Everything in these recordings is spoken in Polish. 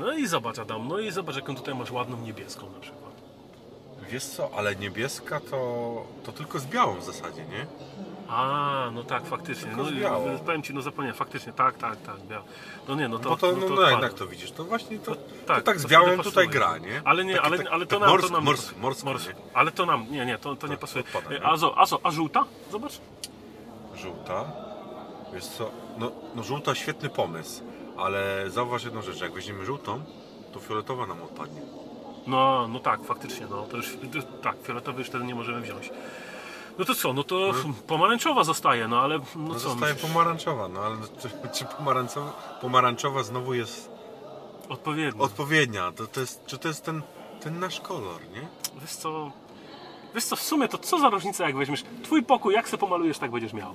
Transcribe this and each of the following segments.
No i zobacz Adam, no i zobacz jaką tutaj masz ładną niebieską na przykład. Wiesz co, ale niebieska to, to tylko z białą w zasadzie, nie? A, no tak, faktycznie. Tylko No, biało. no, powiem Ci, no zapomniałem, faktycznie, tak, tak, tak, biało. No nie, no to, Bo to, no, no, odpada. jak to widzisz, to właśnie to, to, tak, tak, to z wtedy białą pasuje. tutaj gra, nie? Ale nie, Takie- ale, tak- ale to tak nam, morsk- to nam morsk- morsko, morsko. nie? Ale to nam, nie, nie, to, to nie To pasuje. odpada, nie? a, zo, a, zo, a żółta? Zobacz. Żółta. Wiesz co, no, no żółta świetny pomysł, ale zauważ jedną rzecz, jak weźmiemy żółtą, to fioletowa nam odpadnie. No, no tak, faktycznie, no to już, to, tak, fioletowy już wtedy nie możemy wziąć. No to co, no to pomarańczowa zostaje, no ale no, No co, zostaje myślisz? pomarańczowa, no ale czy, czy pomarańczowa, pomarańczowa znowu jest odpowiednio. odpowiednia? To, to jest, czy to jest ten, ten nasz kolor, nie? Wiesz co, wiesz co, w sumie to co za różnica jak weźmiesz twój pokój, jak se pomalujesz, tak będziesz miał.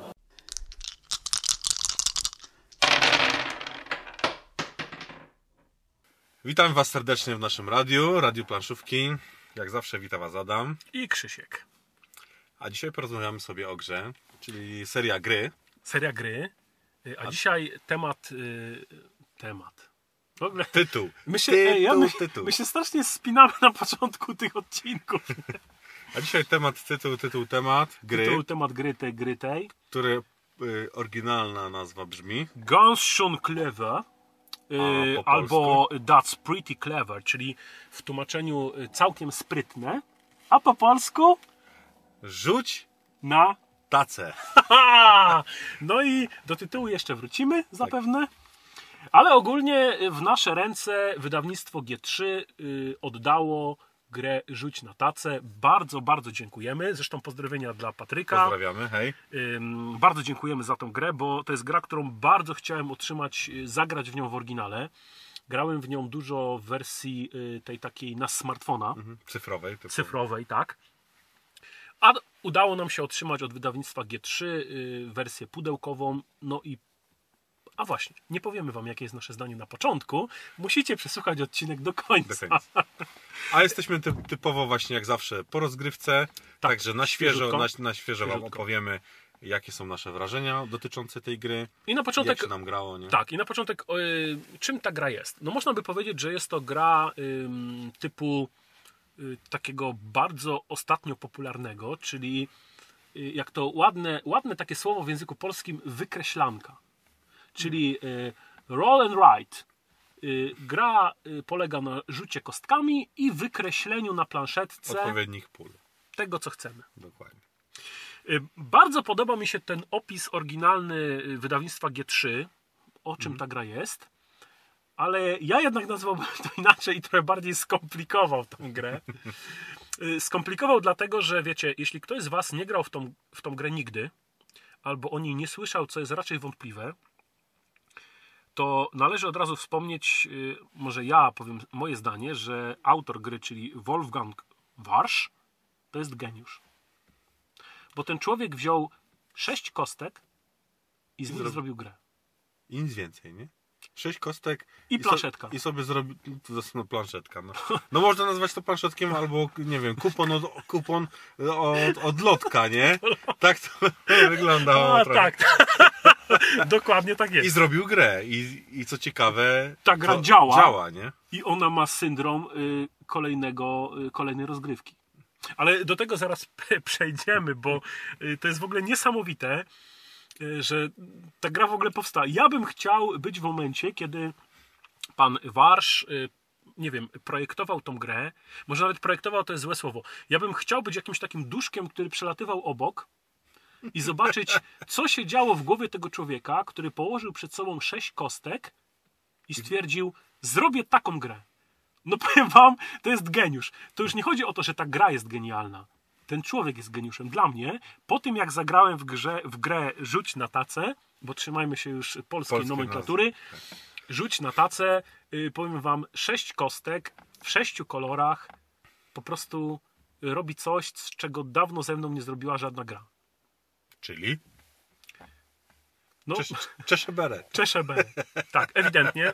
Witam Was serdecznie w naszym radiu, Radiu Planszówki. Jak zawsze witam Was Adam. I Krzysiek. A dzisiaj porozmawiamy sobie o grze, czyli seria gry. Seria gry, y, a dzisiaj temat, y, temat. W ogóle Tytuł. my się, tytuł, ja, my, tytuł. my się strasznie spinamy na początku tych odcinków. A dzisiaj temat, tytuł, tytuł, temat gry, Tytuł, temat gry tej, gry tej. który y, oryginalna nazwa brzmi Guns schon y, albo That's pretty clever, czyli w tłumaczeniu y, całkiem sprytne, a po polsku Rzuć na tacę. No i do tytułu jeszcze wrócimy zapewne. Ale ogólnie w nasze ręce wydawnictwo G3 y, oddało grę Rzuć na tacę. Bardzo, bardzo dziękujemy. Zresztą pozdrowienia dla Patryka. Pozdrawiamy, hej. Bardzo dziękujemy za tą grę, bo to jest gra, którą bardzo chciałem otrzymać, y, zagrać w nią w oryginale. Grałem w nią dużo w wersji y, tej takiej na smartfona Mhm. Cyfrowej. typu. cyfrowej, tak. A udało nam się otrzymać od wydawnictwa G3 y, wersję pudełkową. No i. A właśnie, nie powiemy Wam, jakie jest nasze zdanie na początku. Musicie przesłuchać odcinek do końca. Do końca. A jesteśmy ty, typowo właśnie jak zawsze po rozgrywce, także na świeżo, na, na świeżo Wam opowiemy jakie są nasze wrażenia dotyczące tej gry, I na jak początek. się nam grało, nie? Tak, i na początek, y, czym ta gra jest? No można by powiedzieć, że jest to gra typu y, takiego bardzo ostatnio popularnego, czyli y, jak to ładne, ładne takie słowo w języku polskim, wykreślanka. Czyli y, roll and write. Y, gra y, polega na rzucie kostkami i wykreśleniu na planszetce Odpowiednich pól, tego, co chcemy. dokładnie. Bardzo podoba mi się ten opis oryginalny wydawnictwa G3, o czym ta gra jest, ale ja jednak nazwałbym to inaczej i trochę bardziej skomplikował tą grę. Skomplikował dlatego, że wiecie, jeśli ktoś z Was nie grał w tą, w tą grę nigdy, albo o niej nie słyszał, co jest raczej wątpliwe, to należy od razu wspomnieć, y, może ja powiem moje zdanie, że autor gry, czyli Wolfgang Warsz, to jest geniusz. Bo ten człowiek wziął sześć kostek i z nich Zrobi- zrobił grę. I nic więcej, nie? Sześć kostek I so- planszetka. I sobie zrobi... To jest no, planszetka. No. no można nazwać to planszetkiem albo, nie wiem, kupon od, kupon od, od lotka, nie? Tak to wyglądało A, trochę. tak. Dokładnie tak I jest. zrobił grę. I, i co ciekawe... Ta gra działa. Działa, nie? I ona ma syndrom y, kolejnego, y, kolejnej rozgrywki. Ale do tego zaraz przejdziemy, bo y, to jest w ogóle niesamowite, y, że ta gra w ogóle powstała. Ja bym chciał być w momencie, kiedy pan Warsz, y, nie wiem, projektował tą grę. Może nawet projektował to jest złe słowo. Ja bym chciał być jakimś takim duszkiem, który przelatywał obok i zobaczyć, co się działo w głowie tego człowieka, który położył przed sobą sześć kostek i stwierdził, zrobię taką grę. No powiem wam, to jest geniusz. To już nie chodzi o to, że ta gra jest genialna. Ten człowiek jest geniuszem. Dla mnie, po tym jak zagrałem w, grze, w grę Rzuć na tacę, bo trzymajmy się już polskiej Polskiej nomenklatury, Rzuć na tacę, y, powiem wam, sześć kostek w sześciu kolorach po prostu robi coś, z czego dawno ze mną nie zrobiła żadna gra. Czyli? No, Czesz, Czeszeberet. Czeszę B. Tak, ewidentnie.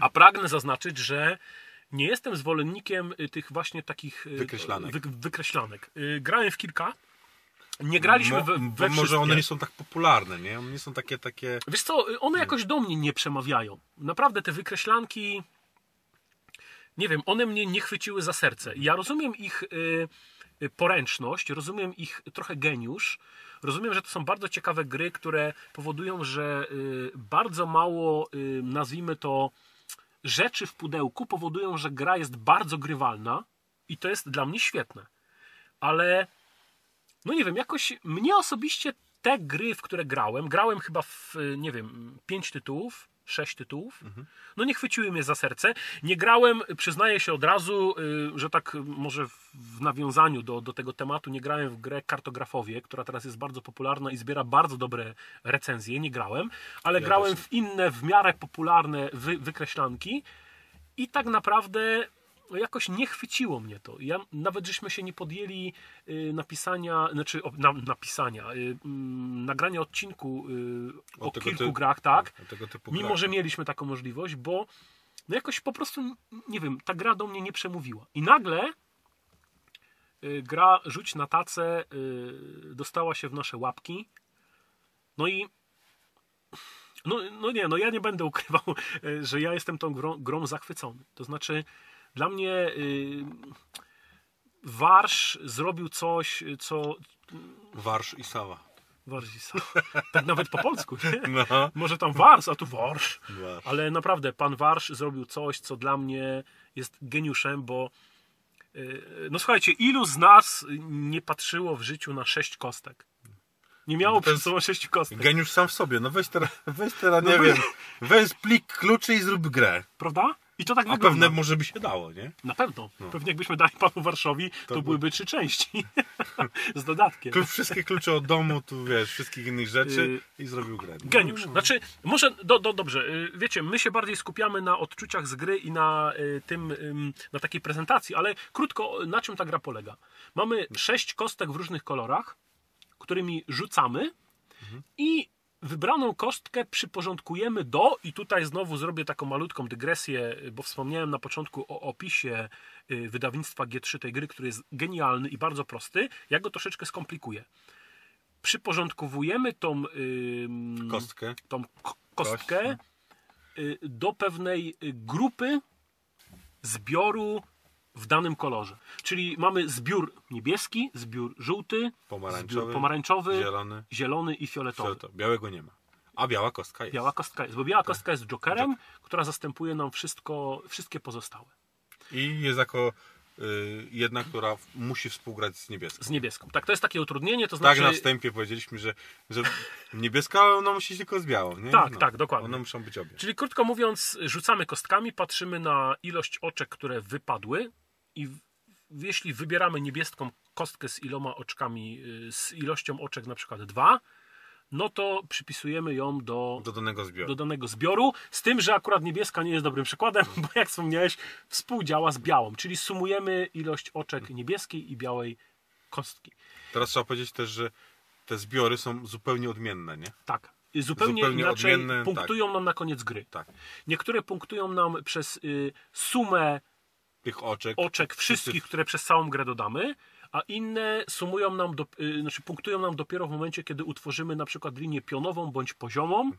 A pragnę zaznaczyć, że nie jestem zwolennikiem y, tych właśnie takich y, Wykreślanek. Wy, wykreślanek. Y, Grałem w kilka. Nie graliśmy Mo, we, we może wszystkie. one nie są tak popularne, nie? One nie są takie, takie... Wiesz co, one jakoś do mnie nie przemawiają. Naprawdę te wykreślanki nie wiem, one mnie nie chwyciły za serce. Ja rozumiem ich poręczność, rozumiem ich trochę geniusz, rozumiem, że to są bardzo ciekawe gry, które powodują, że y, bardzo mało, y, nazwijmy to, rzeczy w pudełku powodują, że gra jest bardzo grywalna i to jest dla mnie świetne. Ale no nie wiem, jakoś mnie osobiście te gry, w które grałem, grałem chyba w, nie wiem, pięć tytułów, sześć tytułów, no nie chwyciły mnie za serce. Nie grałem, przyznaję się od razu, y, że tak może w nawiązaniu do, do tego tematu, nie grałem w grę Kartografowie, która teraz jest bardzo popularna i zbiera bardzo dobre recenzje, nie grałem, ale Ja grałem też w inne, w miarę popularne wy, wykreślanki i tak naprawdę jakoś nie chwyciło mnie to. Ja, nawet żeśmy się nie podjęli y, napisania, znaczy na, napisania, y, mm, nagrania odcinku y, O o, kilku ty- grach, tak? Mimo, grach. że mieliśmy taką możliwość, bo no jakoś po prostu, nie wiem, ta gra do mnie nie przemówiła. I nagle gra Rzuć na tacę dostała się w nasze łapki. No i no, no nie, no ja nie będę ukrywał, że ja jestem tą grą, grą zachwycony. To znaczy, dla mnie y, Warsz zrobił coś, co Warsz i Sawa. Warsz, tak nawet po polsku, nie? No. Może tam Wars, a tu Warsz. Warsz. Ale naprawdę, pan Warsz zrobił coś, co dla mnie jest geniuszem, bo yy, no słuchajcie, ilu z nas nie patrzyło w życiu na sześć kostek? Nie miało przed sobą sześciu kostek, Geniusz sam w sobie. No weź teraz, weź teraz nie No wiem, weź- weź plik kluczy i zrób grę. prawda? I to tak A wygląda. pewne może by się dało, nie? Na pewno. Pewnie jakbyśmy dali panu Warszowi, to, by- byłyby trzy części. z dodatkiem. Klucz, wszystkie klucze od domu, tu wiesz, wszystkich innych rzeczy i zrobił grę. No, Geniusz. Znaczy, może, do, do, dobrze, y, wiecie, my się bardziej skupiamy na odczuciach z gry i na y, tym, ym, na takiej prezentacji, ale krótko, na czym ta gra polega? Mamy sześć kostek w różnych kolorach, którymi rzucamy i wybraną kostkę przyporządkujemy do, i tutaj znowu zrobię taką malutką dygresję, bo wspomniałem na początku o opisie y, wydawnictwa G3 tej gry, który jest genialny i bardzo prosty. Ja go troszeczkę skomplikuję. Przyporządkowujemy tą, ym, Kostkę. tą kostkę y, do pewnej y, grupy zbioru w danym kolorze. Czyli mamy zbiór niebieski, zbiór żółty, Pomarańczowy, zbiór pomarańczowy, zielony. zielony i fioletowy. To, białego nie ma. A biała kostka jest. Biała kostka jest, bo biała kostka jest jokerem, która zastępuje nam wszystko, wszystkie pozostałe. I jest jako jedna, która musi współgrać z niebieską. Z niebieską. Tak, to jest takie utrudnienie, to Tak znaczy... na wstępie powiedzieliśmy, że, że niebieska ona musi tylko z białą, nie? Tak, tak, dokładnie. One muszą być obie. Czyli krótko mówiąc, rzucamy kostkami, patrzymy na ilość oczek, które wypadły i jeśli wybieramy niebieską kostkę z iloma oczkami, y, z ilością oczek na przykład dwa, no to przypisujemy ją do, Do danego zbioru. do danego zbioru, z tym, że akurat niebieska nie jest dobrym przykładem, bo jak wspomniałeś, współdziała z białą, czyli sumujemy ilość oczek niebieskiej i białej kostki. Teraz trzeba powiedzieć też, że te zbiory są zupełnie odmienne, nie? Tak. Zupełnie, Zupełnie inaczej odmienne, punktują nam na koniec gry. Tak. Niektóre punktują nam przez y, sumę Tych oczek. oczek wszystkich, które przez całą grę dodamy, a inne sumują nam, do, y, znaczy punktują nam dopiero w momencie, kiedy utworzymy na przykład linię pionową bądź poziomą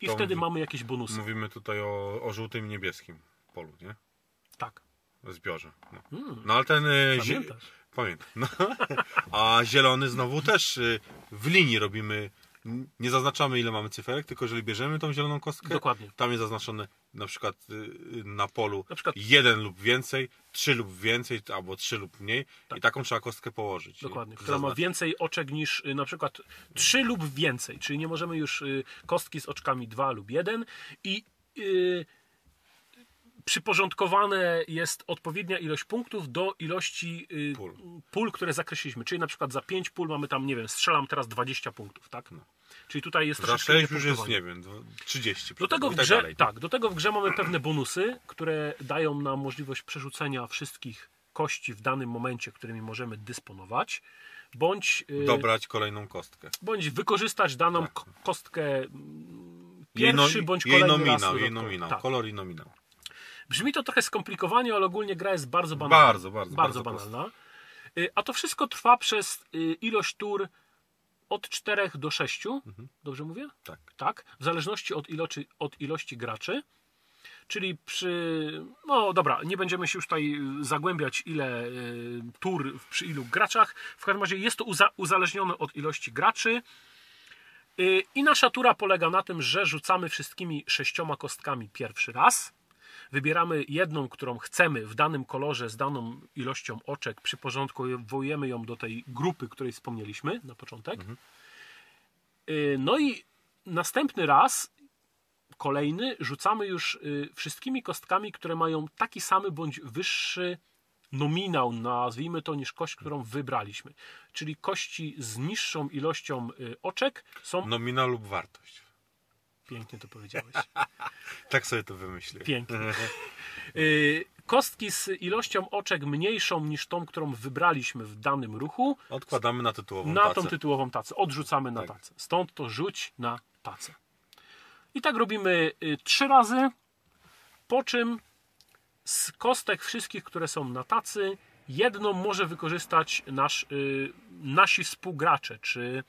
i To wtedy mówi- mamy jakieś bonusy. Mówimy tutaj o, o żółtym i niebieskim polu, nie? Tak. Zbiorze. No, no ale ten... y, Pamiętasz? Pamiętam. No. A zielony znowu też y, w linii robimy. Nie zaznaczamy ile mamy cyferek, tylko jeżeli bierzemy tą zieloną kostkę, Dokładnie. tam jest zaznaczone na przykład y, y, na polu Na przykład- jeden lub więcej, trzy lub więcej, albo trzy lub mniej i taką trzeba kostkę położyć. Tak. Dokładnie, która ma zaznaczyć. więcej oczek niż y, na przykład 3 lub więcej, czyli nie możemy już kostki z oczkami 2 lub 1 i y, przyporządkowane jest odpowiednia ilość punktów do ilości y, Pól. pól, które zakreśliliśmy. Czyli na przykład za 5 pól mamy tam, nie wiem, strzelam teraz 20 punktów, tak? Czyli tutaj jest Za troszeczkę 6 już jest, nie wiem, dwa- 30. Do tego, w tak grze, dalej. tak, do tego w grze mamy pewne bonusy, które dają nam możliwość przerzucenia wszystkich kości w danym momencie, którymi możemy dysponować, bądź, y, Dobrać kolejną kostkę. bądź wykorzystać daną Tak. kostkę mm, Jej, no, pierwszy bądź jej kolejny raz. nominał, jej dodatkowo. nominał, Tak. kolor i nominał. Brzmi to trochę skomplikowanie, ale ogólnie gra jest bardzo banalna. Bardzo, bardzo, bardzo bardzo banalna. Y, A to wszystko trwa przez y, ilość tur od 4 do 6. Dobrze mówię? Tak. tak, w zależności od ilości, od ilości graczy. Czyli przy. No dobra, nie będziemy się już tutaj zagłębiać, ile y, tur przy ilu graczach. W każdym razie jest to uza- uzależnione od ilości graczy. Y, I nasza tura polega na tym, że rzucamy wszystkimi sześcioma kostkami pierwszy raz. Wybieramy jedną, którą chcemy w danym kolorze z daną ilością oczek, przyporządkowujemy ją do tej grupy, której wspomnieliśmy na początek. Y, No i następny raz, kolejny, rzucamy już y, wszystkimi kostkami, które mają taki samy bądź wyższy nominał, nazwijmy to, niż kość, którą wybraliśmy. Czyli kości z niższą ilością y, oczek są. Nomina lub wartość. Pięknie to powiedziałeś. Tak sobie to wymyśliłem. Pięknie. Y, Kostki z ilością oczek mniejszą niż tą, którą wybraliśmy w danym ruchu, Odkładamy na tytułową na tacę. tą tytułową tacę. Odrzucamy na Tak. tacę. Stąd to rzuć na tacę. I tak robimy y, trzy razy, po czym z kostek wszystkich, które są na tacy, jedną może wykorzystać nasz, y, nasi współgracze, czy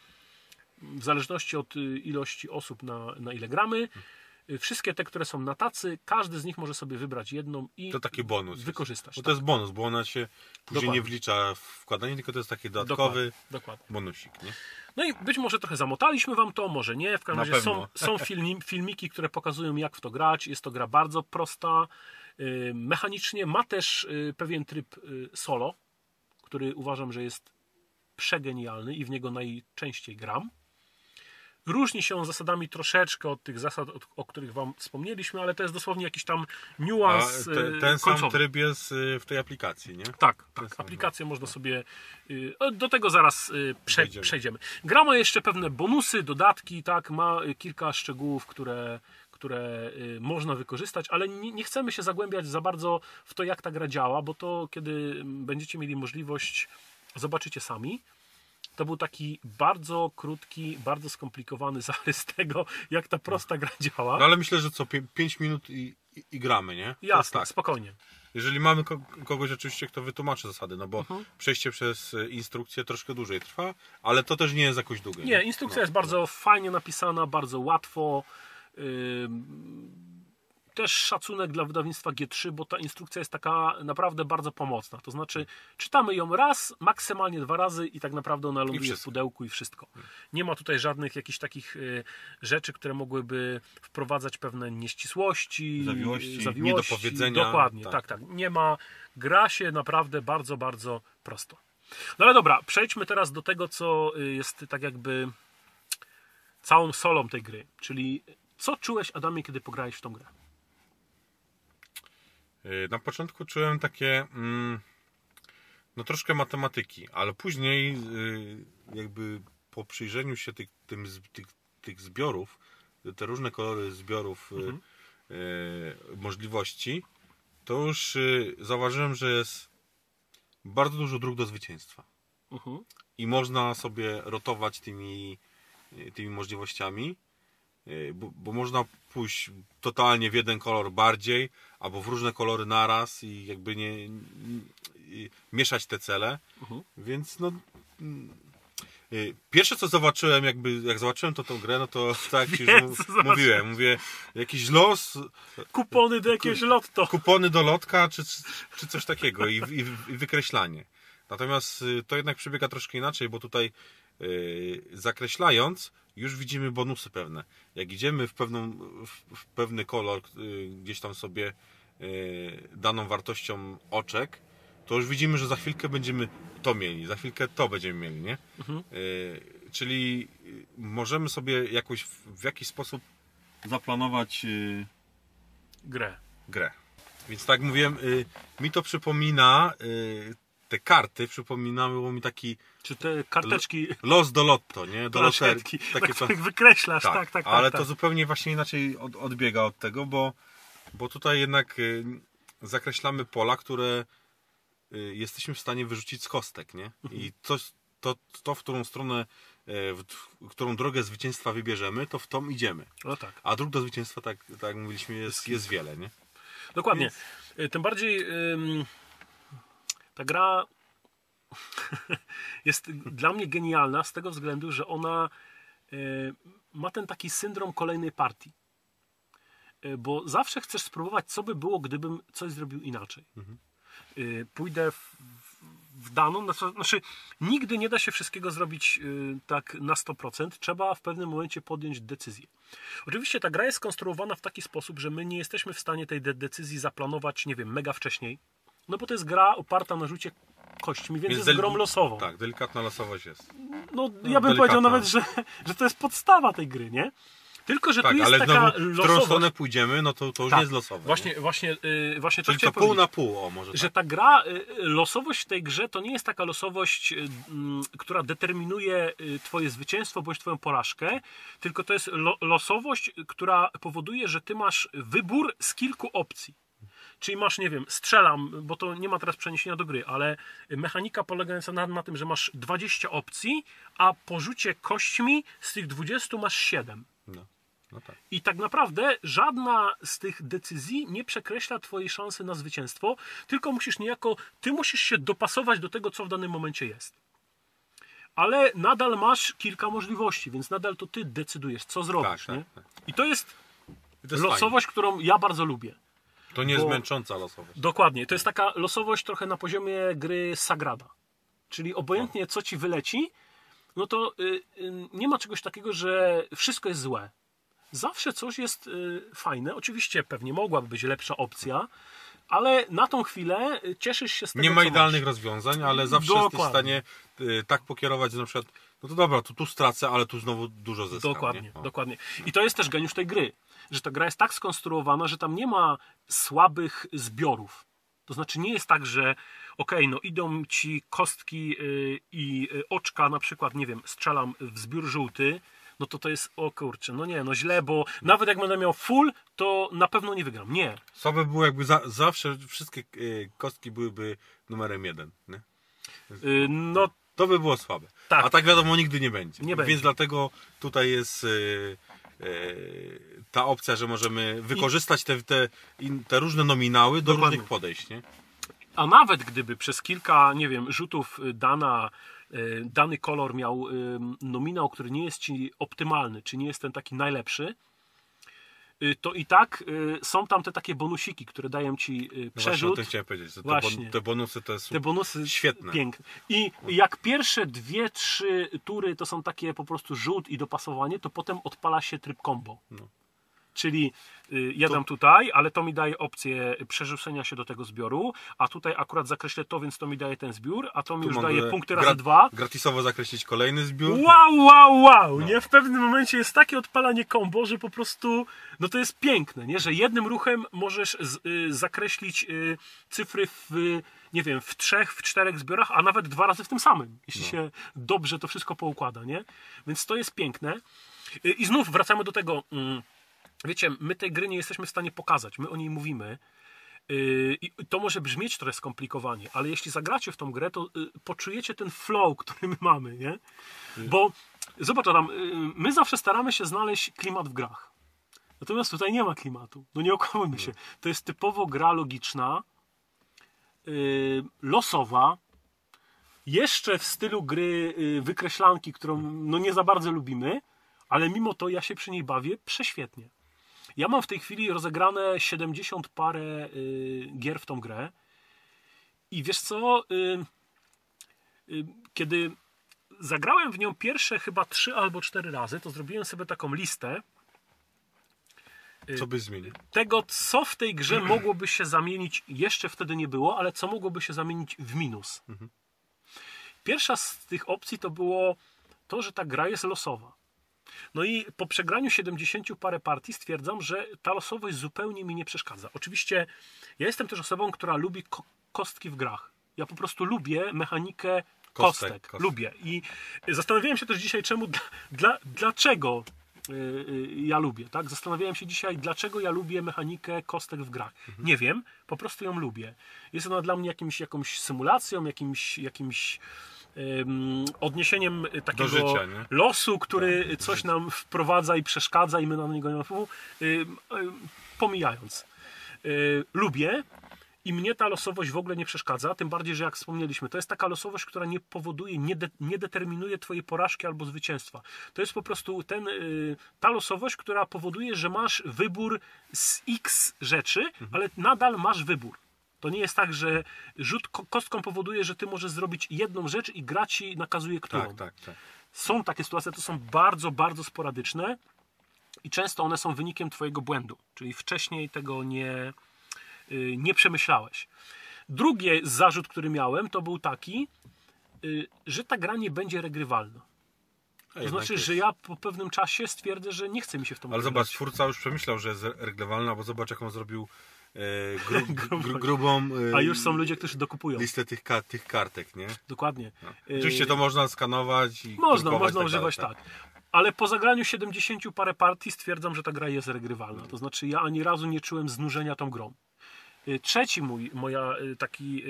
w zależności od y, ilości osób, na, na ile gramy, y, wszystkie te, które są na tacy, każdy z nich może sobie wybrać jedną i To taki bonus. jest. wykorzystać. Bo to tak. jest bonus, bo ona się później Dokładnie. nie wlicza w wkładanie, tylko to jest taki dodatkowy Dokładnie, bonusik. Nie? No i być może trochę zamotaliśmy wam to, może nie. W każdym Na razie są, pewno. są filmi, filmiki, które pokazują, jak w to grać. Jest to gra bardzo prosta. y, Mechanicznie ma też pewien tryb solo, który uważam, że jest przegenialny i w niego najczęściej gram. Różni się on zasadami troszeczkę od tych zasad, o, których Wam wspomnieliśmy, ale to jest dosłownie jakiś tam A niuans te, y, ten sam tryb jest y, w tej aplikacji, nie? Tak, tak. Aplikację można sobie. y, Do tego zaraz prze, przejdziemy. Gra ma jeszcze pewne bonusy, dodatki, tak, ma kilka szczegółów, które, które można wykorzystać, ale nie chcemy się zagłębiać za bardzo w to, jak ta gra działa, bo to kiedy będziecie mieli możliwość, zobaczycie sami. To był taki bardzo krótki, bardzo skomplikowany zarys tego, jak ta prosta gra działa. No ale myślę, że co 5 minut i, i, i gramy, nie? Jasne, tak. spokojnie. Jeżeli mamy ko- kogoś oczywiście, kto wytłumaczy zasady, no bo Mhm. przejście przez y, instrukcję troszkę dłużej trwa, ale to też nie jest jakoś długie. Nie, instrukcja No, jest bardzo fajnie napisana, bardzo łatwo. Ym, Też szacunek dla wydawnictwa G3, bo ta instrukcja jest taka naprawdę bardzo pomocna. To znaczy, czytamy ją raz, maksymalnie dwa razy i tak naprawdę ona ląduje w pudełku i wszystko. Nie ma tutaj żadnych jakichś takich y, rzeczy, które mogłyby wprowadzać pewne nieścisłości, Zawiłości, zawiłości. niedopowiedzenia. Dokładnie, tak. Tak. tak, Nie ma. Gra się naprawdę bardzo, bardzo prosto. No ale dobra, przejdźmy teraz do tego, co y, jest tak jakby całą solą tej gry. Czyli co czułeś, Adamie, kiedy pograłeś w tą grę? Y, Na początku czułem takie mm, no troszkę matematyki, ale później y, jakby po przyjrzeniu się tych, tym, tych, tych zbiorów, te różne kolory zbiorów y, Mhm. możliwości, to już zauważyłem, że jest bardzo dużo dróg do zwycięstwa. Mhm. i można sobie rotować tymi, tymi możliwościami, bo, bo można pójść totalnie w jeden kolor bardziej, albo w różne kolory naraz i jakby nie, i mieszać te cele, Mhm. więc no yy, Pierwsze co zobaczyłem, jakby jak zobaczyłem to tą grę, no to tak ci Wiem, już mówiłem, mówię, jakiś los, Kupony do jakiegoś lotto. kupony do lotka, czy, czy coś takiego i, i, i wykreślanie. Natomiast y, to jednak przebiega troszkę inaczej, bo tutaj y, zakreślając już widzimy bonusy pewne. Jak idziemy w, pewną, w, pewny kolor y, gdzieś tam sobie y, daną wartością oczek, to już widzimy, że za chwilkę będziemy to mieli, za chwilkę to będziemy mieli, nie? Y, czyli y, możemy sobie jakoś w, jakiś sposób zaplanować y, Grę. grę. Więc tak mówiłem, y, mi to przypomina, y, te karty przypominały mi taki Czy te karteczki, los do lotto, nie? Do loterii. planszetki, Takie tak, tak wykreślasz, tak, tak, tak, tak. ale tak. to zupełnie właśnie inaczej od, odbiega od tego, bo, bo tutaj jednak y, zakreślamy pola, które y, jesteśmy w stanie wyrzucić z kostek, nie? Mhm. I to, to, to w którą stronę, y, w, którą drogę zwycięstwa wybierzemy, to w tą idziemy. No tak. A dróg do zwycięstwa, tak, tak jak mówiliśmy, jest, jest wiele, nie? Dokładnie. Y, Tym bardziej ym, ta gra jest dla mnie genialna z tego względu, że ona y, ma ten taki syndrom kolejnej partii. y, bo zawsze chcesz spróbować, co by było, gdybym coś zrobił inaczej. Y, Pójdę w, w daną, znaczy- nigdy nie da się wszystkiego zrobić tak na 100%, trzeba w pewnym momencie podjąć decyzję. Oczywiście ta gra jest skonstruowana w taki sposób, że my nie jesteśmy w stanie tej de- decyzji zaplanować, nie wiem, mega wcześniej, no bo to jest gra oparta na rzucie kośćmi, więc, jest del- grą losową. Tak, delikatna losowość jest. No, ja bym delikatna. powiedział nawet, że, że to jest podstawa tej gry, nie? Tylko, że tu Tak, jest ale taka znowu, w którą losowość. stronę pójdziemy, no to, to już Tak, nie jest losowe. Właśnie, nie? właśnie, yy, właśnie to Czyli to pół na pół, o może Że tak. ta gra, y, losowość w tej grze to nie jest taka losowość, y, mm, która determinuje y, twoje zwycięstwo bądź twoją porażkę, tylko to jest lo, losowość, która powoduje, że ty masz wybór z kilku opcji. Czyli masz, nie wiem, strzelam, bo to nie ma teraz przeniesienia do gry, ale mechanika polegająca na, na tym, że masz 20 opcji, a po rzucie kośćmi z tych 20 masz 7. No, no tak. I tak naprawdę żadna z tych decyzji nie przekreśla Twojej szansy na zwycięstwo, tylko musisz niejako, Ty musisz się dopasować do tego, co w danym momencie jest. Ale nadal masz kilka możliwości, więc nadal to Ty decydujesz, co zrobisz. tak, nie? tak. I to jest, I to jest losowość, którą ja bardzo lubię. To nie jest męcząca losowość. Dokładnie. To jest taka losowość trochę na poziomie gry Sagrada. Czyli obojętnie co ci wyleci, no to y, y, nie ma czegoś takiego, że wszystko jest złe. Zawsze coś jest y, fajne. Oczywiście pewnie mogłaby być lepsza opcja, ale na tą chwilę y, cieszysz się z tego, Nie ma idealnych masz. rozwiązań, ale zawsze jesteś w Dokładnie. stanie y, tak pokierować, że na przykład, no to dobra, tu, tu stracę, ale tu znowu dużo zyskam. Dokładnie, nie? O. dokładnie. I to jest też geniusz tej gry, że ta gra jest tak skonstruowana, że tam nie ma słabych zbiorów. To znaczy nie jest tak, że okej, no idą ci kostki y, i y, oczka, na przykład, nie wiem, strzelam w zbiór żółty, no to to jest, o kurczę, no nie, no źle, bo nawet jak będę miał full, to na pewno nie wygram. Nie. Słabe było jakby za, zawsze wszystkie y, kostki byłyby numerem jeden. Nie? No To by było słabe. Tak. A tak wiadomo nigdy nie będzie. Nie Więc będzie. dlatego tutaj jest y, y, ta opcja, że możemy wykorzystać te, te, te różne nominały do Dokładnie. różnych podejść. Nie? A nawet gdyby przez kilka, nie wiem, rzutów y, dana, y, dany kolor miał nominał, który nie jest ci optymalny, czy nie jest ten taki najlepszy, to i tak y, są tam te takie bonusiki, które dają ci y, No właśnie o przerzut. tym chciałem powiedzieć. Te, bon, te bonusy to jest Te bonusy Świetne. piękne. I jak pierwsze dwie, trzy tury to są takie po prostu rzut i dopasowanie, to potem odpala się tryb combo. No. Czyli y, ja dam tutaj, ale to mi daje opcję przerzucenia się do tego zbioru, a tutaj akurat zakreślę to, więc to mi daje ten zbiór, a to mi Tu już daje punkty razy dwa. Gratisowo zakreślić kolejny zbiór. Wow, wow, wow! Nie? W pewnym momencie jest takie odpalanie combo, że po prostu no to jest piękne, nie? że jednym ruchem możesz z, y, zakreślić y, cyfry w, y, nie wiem, w trzech, w czterech zbiorach, a nawet dwa razy w tym samym, jeśli się dobrze to wszystko poukłada, nie? Więc to jest piękne. Y, I znów wracamy do tego, mm, wiecie, my tej gry nie jesteśmy w stanie pokazać, my o niej mówimy, Yy, I to może brzmieć trochę skomplikowanie, ale jeśli zagracie w tą grę, to y, poczujecie ten flow, który my mamy, nie? Bo zobacz Adam, y, my zawsze staramy się znaleźć klimat w grach. Natomiast tutaj nie ma klimatu. No nie okłamujmy się. To jest typowo gra logiczna, y, losowa, jeszcze w stylu gry y, wykreślanki, którą no nie za bardzo lubimy, ale mimo to ja się przy niej bawię prześwietnie. Ja mam w tej chwili rozegrane 70 parę y, gier w tą grę. I wiesz co? Y, y, kiedy zagrałem w nią pierwsze chyba 3 albo 4 razy, to zrobiłem sobie taką listę Co byś zmienił? tego, co w tej grze mogłoby się zamienić, jeszcze wtedy nie było, ale co mogłoby się zamienić w minus. Pierwsza z tych opcji to było to, że ta gra jest losowa. No i po przegraniu 70 parę partii stwierdzam, że ta losowość zupełnie mi nie przeszkadza. Oczywiście ja jestem też osobą, która lubi ko- kostki w grach. Ja po prostu lubię mechanikę kostek. Kostek, kostek. Lubię. I zastanawiałem się też dzisiaj, czemu, dla, dla, dlaczego y, y, ja lubię, tak? Zastanawiałem się dzisiaj, dlaczego ja lubię mechanikę kostek w grach. Mhm. Nie wiem, po prostu ją lubię. Jest ona dla mnie jakimś, jakąś symulacją, jakimś, jakimś odniesieniem takiego życia, losu, który coś nam wprowadza i przeszkadza i my na niego nie mamy wpływu, pomijając. Y, lubię I mnie ta losowość w ogóle nie przeszkadza, tym bardziej, że jak wspomnieliśmy, to jest taka losowość, która nie powoduje, nie, de, nie determinuje twojej porażki albo zwycięstwa. To jest po prostu ten, y, ta losowość, która powoduje, że masz wybór z x rzeczy, Mhm. ale nadal masz wybór. To nie jest tak, że rzut ko- kostką powoduje, że ty możesz zrobić jedną rzecz i gra ci nakazuje którą. Tak, tak, tak. Są takie sytuacje, to są bardzo, bardzo sporadyczne i często one są wynikiem twojego błędu, czyli wcześniej tego nie, y, nie przemyślałeś. Drugi zarzut, który miałem, to był taki, y, że ta gra nie będzie regrywalna. To jednak znaczy, jest. że ja po pewnym czasie stwierdzę, że nie chce mi się w tą Ale grę zobacz, grać. twórca już przemyślał, że jest reglewalna, bo zobacz jaką zrobił e, gru, gru, gru, grubą e, A już są ludzie, którzy dokupują. listę tych, ka- tych kartek, nie? Dokładnie. No. Y, Oczywiście to można skanować i Można, można tak używać dalej, tak. Ale po zagraniu 70 parę partii stwierdzam, że ta gra jest regrywalna. To znaczy ja ani razu nie czułem znużenia tą grą. Trzeci mój moja taki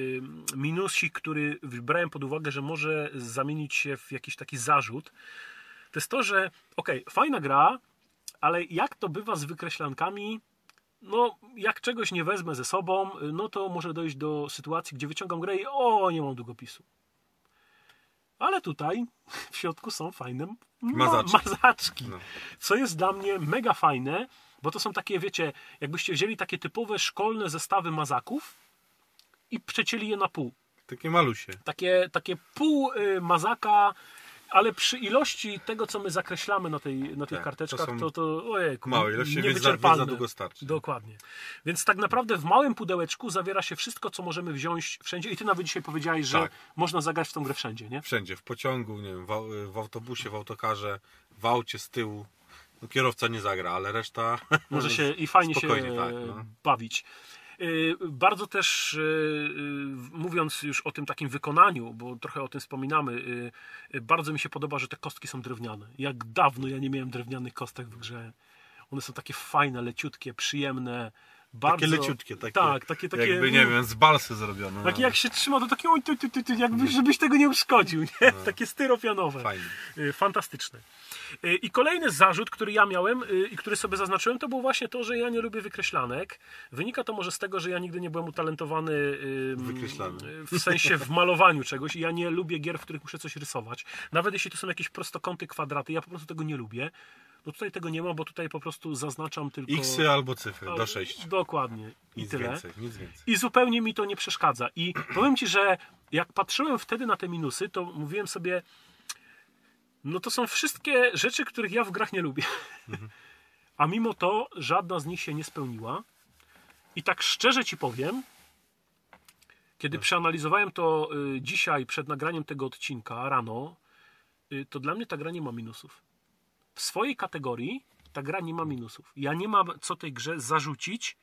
minusik, który brałem pod uwagę, że może zamienić się w jakiś taki zarzut, to jest to, że okej, fajna gra, ale jak to bywa z wykreślankami, no jak czegoś nie wezmę ze sobą, no to może dojść do sytuacji, gdzie wyciągam grę i o, nie mam długopisu. Ale tutaj w środku są fajne ma- Mazaczki. mazaczki. No. Co jest dla mnie mega fajne, bo to są takie, wiecie, jakbyście wzięli takie typowe szkolne zestawy mazaków i przecięli je na pół. Takie malusie. Takie, takie pół y, mazaka, ale przy ilości tego, co my zakreślamy na, tej, na tych Tak, karteczkach, to to, to ojejku, małe ilości, za- niewyczerpalne. więc za długo starczy. Dokładnie. Więc tak naprawdę w małym pudełeczku zawiera się wszystko, co możemy wziąć wszędzie. I ty nawet dzisiaj powiedziałeś, że Tak. można zagrać w tą grę wszędzie, nie? Wszędzie, w pociągu, nie wiem, w, w autobusie, w autokarze, w aucie z tyłu. No, kierowca nie zagra, ale reszta Może się i fajnie się tak, no. bawić. Y, Bardzo też, y, y, mówiąc już o tym takim wykonaniu, bo trochę o tym wspominamy, bardzo mi się podoba, że te kostki są drewniane. Jak dawno ja nie miałem drewnianych kostek w grze. One są takie fajne, leciutkie, przyjemne. Bardzo, takie leciutkie, takie, tak, takie, takie jakby, nie wiem, z balsy zrobione. Takie no. jak się trzyma, to takie oj, ty, ty, ty, ty, jakby, żebyś tego nie uszkodził, nie? Takie styropianowe. Fajnie. Y, Fantastyczne. Y, I kolejny zarzut, który ja miałem y, i który sobie zaznaczyłem, to było właśnie to, że ja nie lubię wykreślanek. Wynika to może z tego, że ja nigdy nie byłem utalentowany Wykreślany. w sensie w malowaniu czegoś i ja nie lubię gier, w których muszę coś rysować. Nawet jeśli to są jakieś prostokąty, kwadraty, ja po prostu tego nie lubię. No tutaj tego nie ma, bo tutaj po prostu zaznaczam tylko... Xy albo cyfry, do 6. Dokładnie. I Nic tyle. więcej, nic więcej. I zupełnie mi to nie przeszkadza. I powiem ci, że jak patrzyłem wtedy na te minusy, to mówiłem sobie, no to są wszystkie rzeczy, których ja w grach nie lubię. A mimo to żadna z nich się nie spełniła. I tak szczerze ci powiem, kiedy przeanalizowałem to y, dzisiaj przed nagraniem tego odcinka rano, y, to dla mnie ta gra nie ma minusów. W swojej kategorii ta gra nie ma minusów. Ja nie mam co tej grze zarzucić,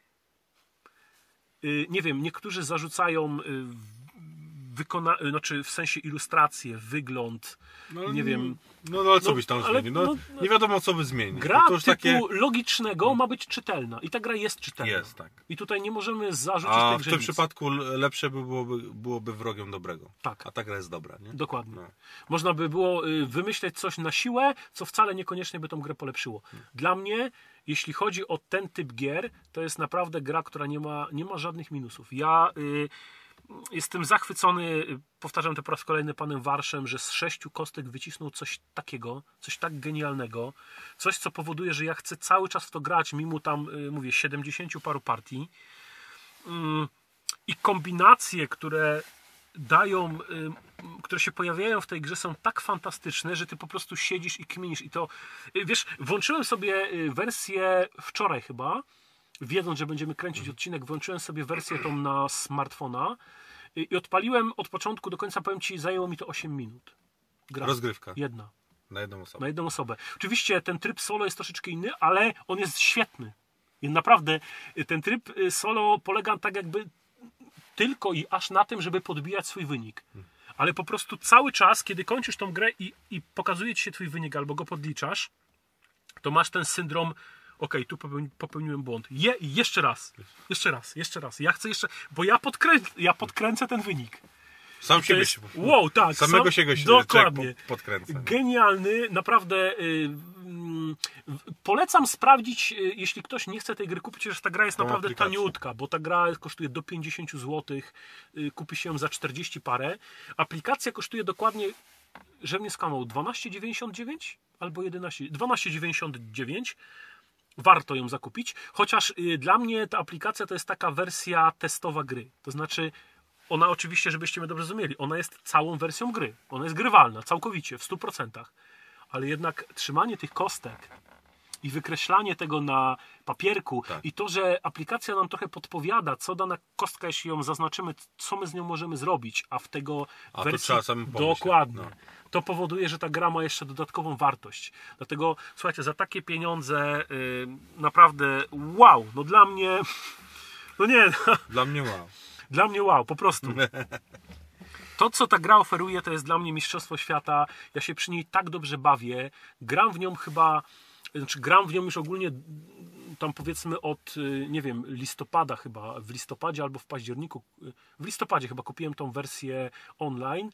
Y, nie wiem, niektórzy zarzucają y, wykona... y, znaczy w sensie ilustrację, wygląd, No, nie wiem. No, no ale co No, byś tam ale- zmienił? No, no, nie wiadomo, co by zmienić. Gra No to już typu takie... logicznego ma być czytelna i ta gra jest czytelna. Jest, tak. I tutaj nie możemy zarzucić A tej w tym przypadku lepsze by byłoby, byłoby wrogiem dobrego. Tak. A ta gra jest dobra, nie? Dokładnie. No. Można by było y, wymyśleć coś na siłę, co wcale niekoniecznie by tą grę polepszyło. Dla mnie, jeśli chodzi o ten typ gier, to jest naprawdę gra, która nie ma, nie ma żadnych minusów. Ja y, jestem zachwycony, powtarzam to po raz kolejny panem Warszem, że z sześciu kostek wycisnął coś takiego, coś tak genialnego, coś, co powoduje, że ja chcę cały czas w to grać, mimo tam, y, mówię, 70 paru partii. Mm, I kombinacje, które dają, y, które się pojawiają w tej grze są tak fantastyczne, że ty po prostu siedzisz i kminisz. I to, y, wiesz, włączyłem sobie wersję wczoraj chyba, wiedząc, że będziemy kręcić odcinek, włączyłem sobie wersję tą na smartfona i odpaliłem od początku do końca, powiem ci, zajęło mi to 8 minut. Gra. Rozgrywka Jedna. na jedną osobę. Na jedną osobę. Oczywiście ten tryb solo jest troszeczkę inny, ale on jest świetny. I naprawdę y, ten tryb y, solo polega tak jakby tylko i aż na tym, żeby podbijać swój wynik. Ale po prostu cały czas, kiedy kończysz tą grę i, i pokazuje ci się twój wynik albo go podliczasz, to masz ten syndrom okej, tu popełni, popełniłem błąd. Je, jeszcze raz, jeszcze raz, jeszcze raz. Ja chcę jeszcze, bo ja, podkrę, ja podkręcę ten wynik. Sam siebie jest, się... wow, tak. Samego sam- siebie się Dokładnie. człowiek po- podkręca. nie? Genialny, naprawdę y, mm, w- polecam sprawdzić, y, jeśli ktoś nie chce tej gry kupić, że ta gra jest Tą naprawdę aplikację. taniutka, bo ta gra kosztuje do 50 zł, y, kupi się ją za 40 parę. Aplikacja kosztuje dokładnie, że mnie skamał, 12,99 albo 11, 12,99 warto ją zakupić, chociaż y, dla mnie ta aplikacja to jest taka wersja testowa gry. To znaczy, ona oczywiście, żebyście mnie dobrze zrozumieli, ona jest całą wersją gry. Ona jest grywalna całkowicie, w 100%. Ale jednak trzymanie tych kostek i wykreślanie tego na papierku Tak. i to, że aplikacja nam trochę podpowiada, co dana kostka, jeśli ją zaznaczymy, co my z nią możemy zrobić, a w tego A wersji dokładnie. No. To powoduje, że ta gra ma jeszcze dodatkową wartość. Dlatego słuchajcie, za takie pieniądze y, naprawdę wow, no dla mnie no nie, Dla mnie wow. dla mnie wow, po prostu. To, co ta gra oferuje, to jest dla mnie Mistrzostwo Świata. Ja się przy niej tak dobrze bawię. Gram w nią chyba, znaczy gram w nią już ogólnie tam powiedzmy od, y, nie wiem, listopada chyba, w listopadzie albo w październiku. y, W listopadzie chyba kupiłem tą wersję online.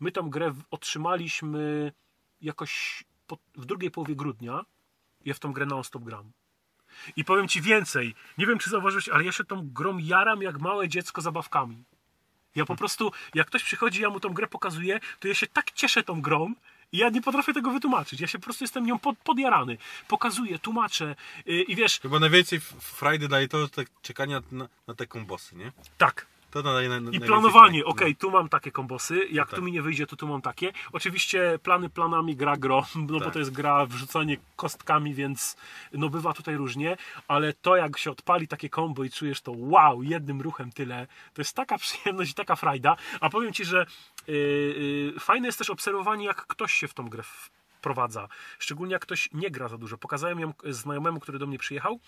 My tą grę otrzymaliśmy jakoś po, w drugiej połowie grudnia. Ja w tą grę non-stop gram. I powiem Ci więcej. Nie wiem, czy zauważyłeś, ale ja się tą grą jaram jak małe dziecko zabawkami. Ja po prostu, jak ktoś przychodzi, ja mu tą grę pokazuję, to ja się tak cieszę tą grą i ja nie potrafię tego wytłumaczyć. Ja się po prostu jestem nią pod, podjarany. Pokazuję, tłumaczę yy, i wiesz, Chyba najwięcej frajdy daje to tak czekania na, na te kombosy, nie? tak, To I planowanie, okej, tu mam takie kombosy, jak tak. tu mi nie wyjdzie, to tu mam takie. Oczywiście plany planami, gra gro, no bo Tak. to jest gra wrzucanie kostkami, więc no bywa tutaj różnie, ale to jak się odpali takie kombo i czujesz to wow, jednym ruchem tyle, to jest taka przyjemność i taka frajda, a powiem Ci, że yy, yy, fajne jest też obserwowanie, jak ktoś się w tą grę wprowadza, szczególnie jak ktoś nie gra za dużo. Pokazałem ją znajomemu, który do mnie przyjechał,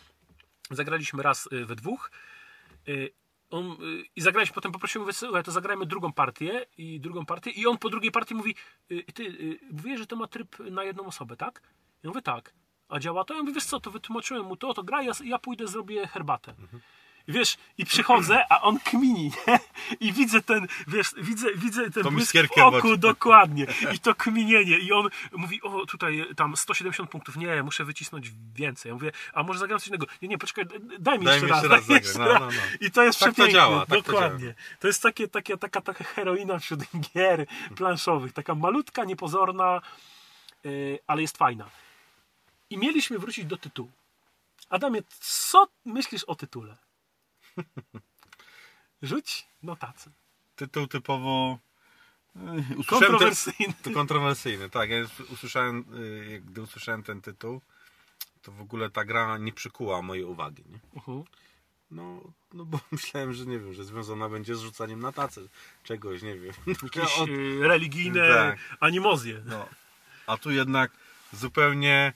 zagraliśmy raz y, we dwóch, Y, on, y, I zagraliśmy, potem poprosiłem, mówię, słuchaj, to zagrajmy drugą partię i drugą partię i on po drugiej partii mówi, y, ty, y, mówię, że to ma tryb na jedną osobę, tak? Ja mówię, tak. A działa to? Ja mówię, wiesz co, to wytłumaczyłem mu to, to gra, ja, ja pójdę, zrobię herbatę. I wiesz, i przychodzę, a on kmini, nie? I widzę ten, wiesz, widzę, widzę ten Tą błysk w oku, oczy. dokładnie. I to kminienie. I on mówi, o tutaj tam 170 punktów, nie, muszę wycisnąć więcej. Ja mówię, a może zagram coś innego? Nie, nie, poczekaj, daj mi Daj jeszcze mi raz. jeszcze raz daj jeszcze No, raz. no, no. I to jest Tak to przepiękne. działa, tak to dokładnie. To, jest takie, takie, taka, taka heroina wśród gier planszowych. Taka malutka, niepozorna, yy, ale jest fajna. I mieliśmy wrócić do tytułu. Adamie, co myślisz o tytule? Rzuć notację. Tytuł typowo... y, ten- Kontrowersyjny. To kontrowersyjny, tak. Ja usłyszałem, y, gdy usłyszałem ten tytuł, to w ogóle ta gra nie przykuła mojej uwagi, nie? Mhm. No, no bo myślałem, że nie wiem, że związana będzie z rzucaniem na tacę czegoś, nie wiem. Jakieś Od- yy, religijne Tak. animozje. no. A tu jednak zupełnie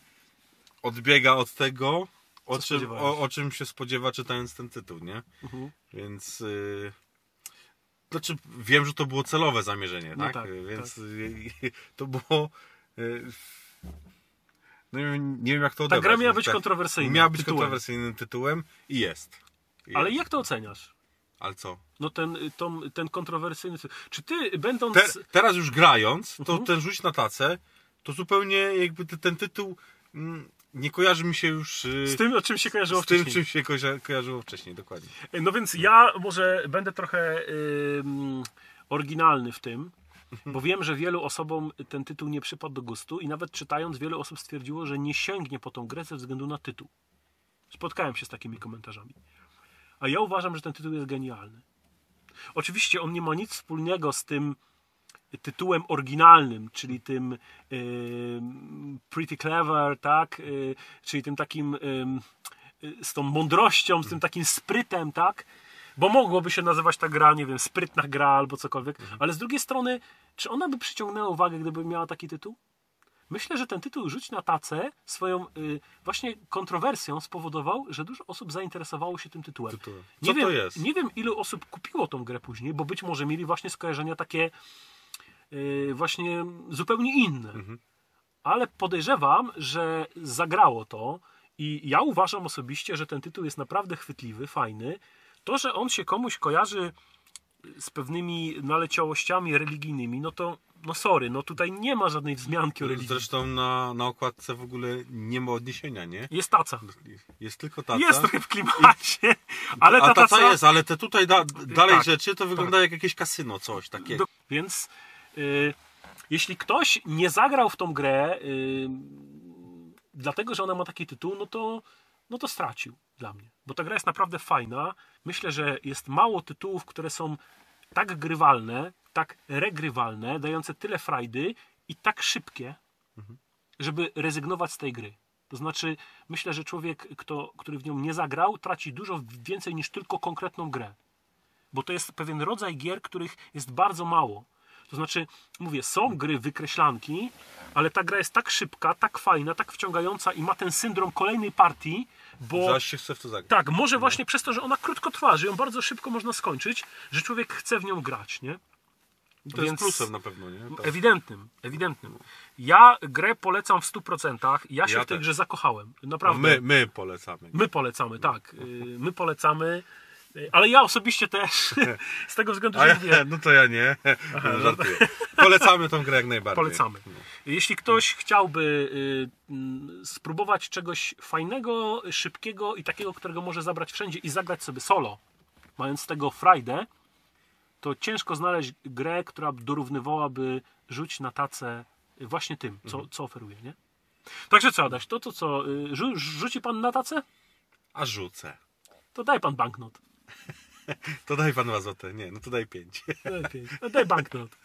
odbiega od tego, o czym, o, o czym się spodziewa czytając ten tytuł, nie? Mhm. Więc... Y... Znaczy, wiem, że to było celowe zamierzenie, No tak? tak, Y, Więc y, to było... y, No nie wiem, jak to Ta odebrać. gra miała no, być tak. kontrowersyjna. Miała być tytułem. kontrowersyjnym tytułem i jest. I Ale jest. jak to oceniasz? Ale co? No ten, tą, ten kontrowersyjny. Czy ty, będąc. Te, teraz już grając, to Mhm. ten rzuć na tacę, to zupełnie jakby te- ten tytuł mm, nie kojarzy mi się już y, Z tym, o czym się kojarzyło z tym, wcześniej. czym się kojarzy, kojarzyło wcześniej, dokładnie. No więc ja może będę trochę ym, oryginalny w tym, bo wiem, że wielu osobom ten tytuł nie przypadł do gustu i nawet czytając, wiele osób stwierdziło, że nie sięgnie po tą grę ze względu na tytuł. Spotkałem się z takimi komentarzami. A ja uważam, że ten tytuł jest genialny. Oczywiście on nie ma nic wspólnego z tym tytułem oryginalnym, czyli tym ym, Pretty Clever, tak? Y, czyli tym takim y, z tą mądrością, z tym takim sprytem, tak? Bo mogłoby się nazywać ta gra, nie wiem, sprytna gra albo cokolwiek, ale z drugiej strony, czy ona by przyciągnęła uwagę, gdyby miała taki tytuł? Myślę, że ten tytuł Rzuć na tacę swoją y, właśnie kontrowersją spowodował, że dużo osób zainteresowało się tym tytułem. Tytułem. Nie Co wiem, to jest? Nie wiem, ilu osób kupiło tą grę później, bo być może mieli właśnie skojarzenia takie właśnie zupełnie inne. Mhm. Ale podejrzewam, że zagrało to i ja uważam osobiście, że ten tytuł jest naprawdę chwytliwy, fajny. To, że on się komuś kojarzy z pewnymi naleciałościami religijnymi, no to no sorry, no tutaj nie ma żadnej wzmianki o religii. Zresztą na, na okładce w ogóle nie ma odniesienia, nie? Jest taca. Jest tylko taca. Jest trochę w klimacie, ale A ta taca taca jest, ale te tutaj da, dalej Tak, rzeczy to wygląda jak jakieś kasyno, coś takiego. Do, więc y, jeśli ktoś nie zagrał w tą grę y, dlatego, że ona ma taki tytuł, no to, no to stracił dla mnie. Bo ta gra jest naprawdę fajna. Myślę, że jest mało tytułów, które są tak grywalne, tak regrywalne, dające tyle frajdy i tak szybkie, żeby rezygnować z tej gry. To znaczy, myślę, że człowiek, kto, który w nią nie zagrał, traci dużo więcej niż tylko konkretną grę bo to jest pewien rodzaj gier, których jest bardzo mało. To znaczy, mówię, są gry wykreślanki, ale ta gra jest tak szybka, tak fajna, tak wciągająca i ma ten syndrom kolejnej partii, bo aż się chce w to zagrać. tak, może właśnie przez to, że ona krótko trwa, że ją bardzo szybko można skończyć, że człowiek chce w nią grać, nie? To Więc- jest plusem na pewno, nie? Tak. Ewidentnym, ewidentnym. Ja grę polecam w 100%. Ja się Ja w tej grze zakochałem. No Naprawdę. my, my polecamy. My polecamy, tak. Y, My polecamy. Ale ja osobiście też, z tego względu, że ja, no to ja nie. Żartuję. Polecamy tą grę jak najbardziej. polecamy. Jeśli ktoś chciałby y, mm, spróbować czegoś fajnego, szybkiego i takiego, którego może zabrać wszędzie i zagrać sobie solo, mając z tego frajdę, to ciężko znaleźć grę, która dorównywałaby rzuć na tacę właśnie tym, co, co oferuje, nie? Także co, Adaś, to, to co, y, rzu, rzuci pan na tacę? A rzucę. To daj pan banknot. To daj pan dwa złote. Nie, no to daj pięć. Lepiej. No daj banknot.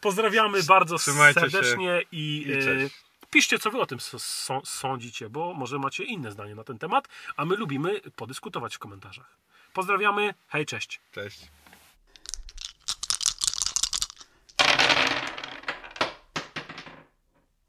Pozdrawiamy bardzo Trzymajcie serdecznie i, i e, piszcie, co wy o tym sądzicie, bo może macie inne zdanie na ten temat, a my lubimy podyskutować w komentarzach. Pozdrawiamy, hej, cześć. Cześć.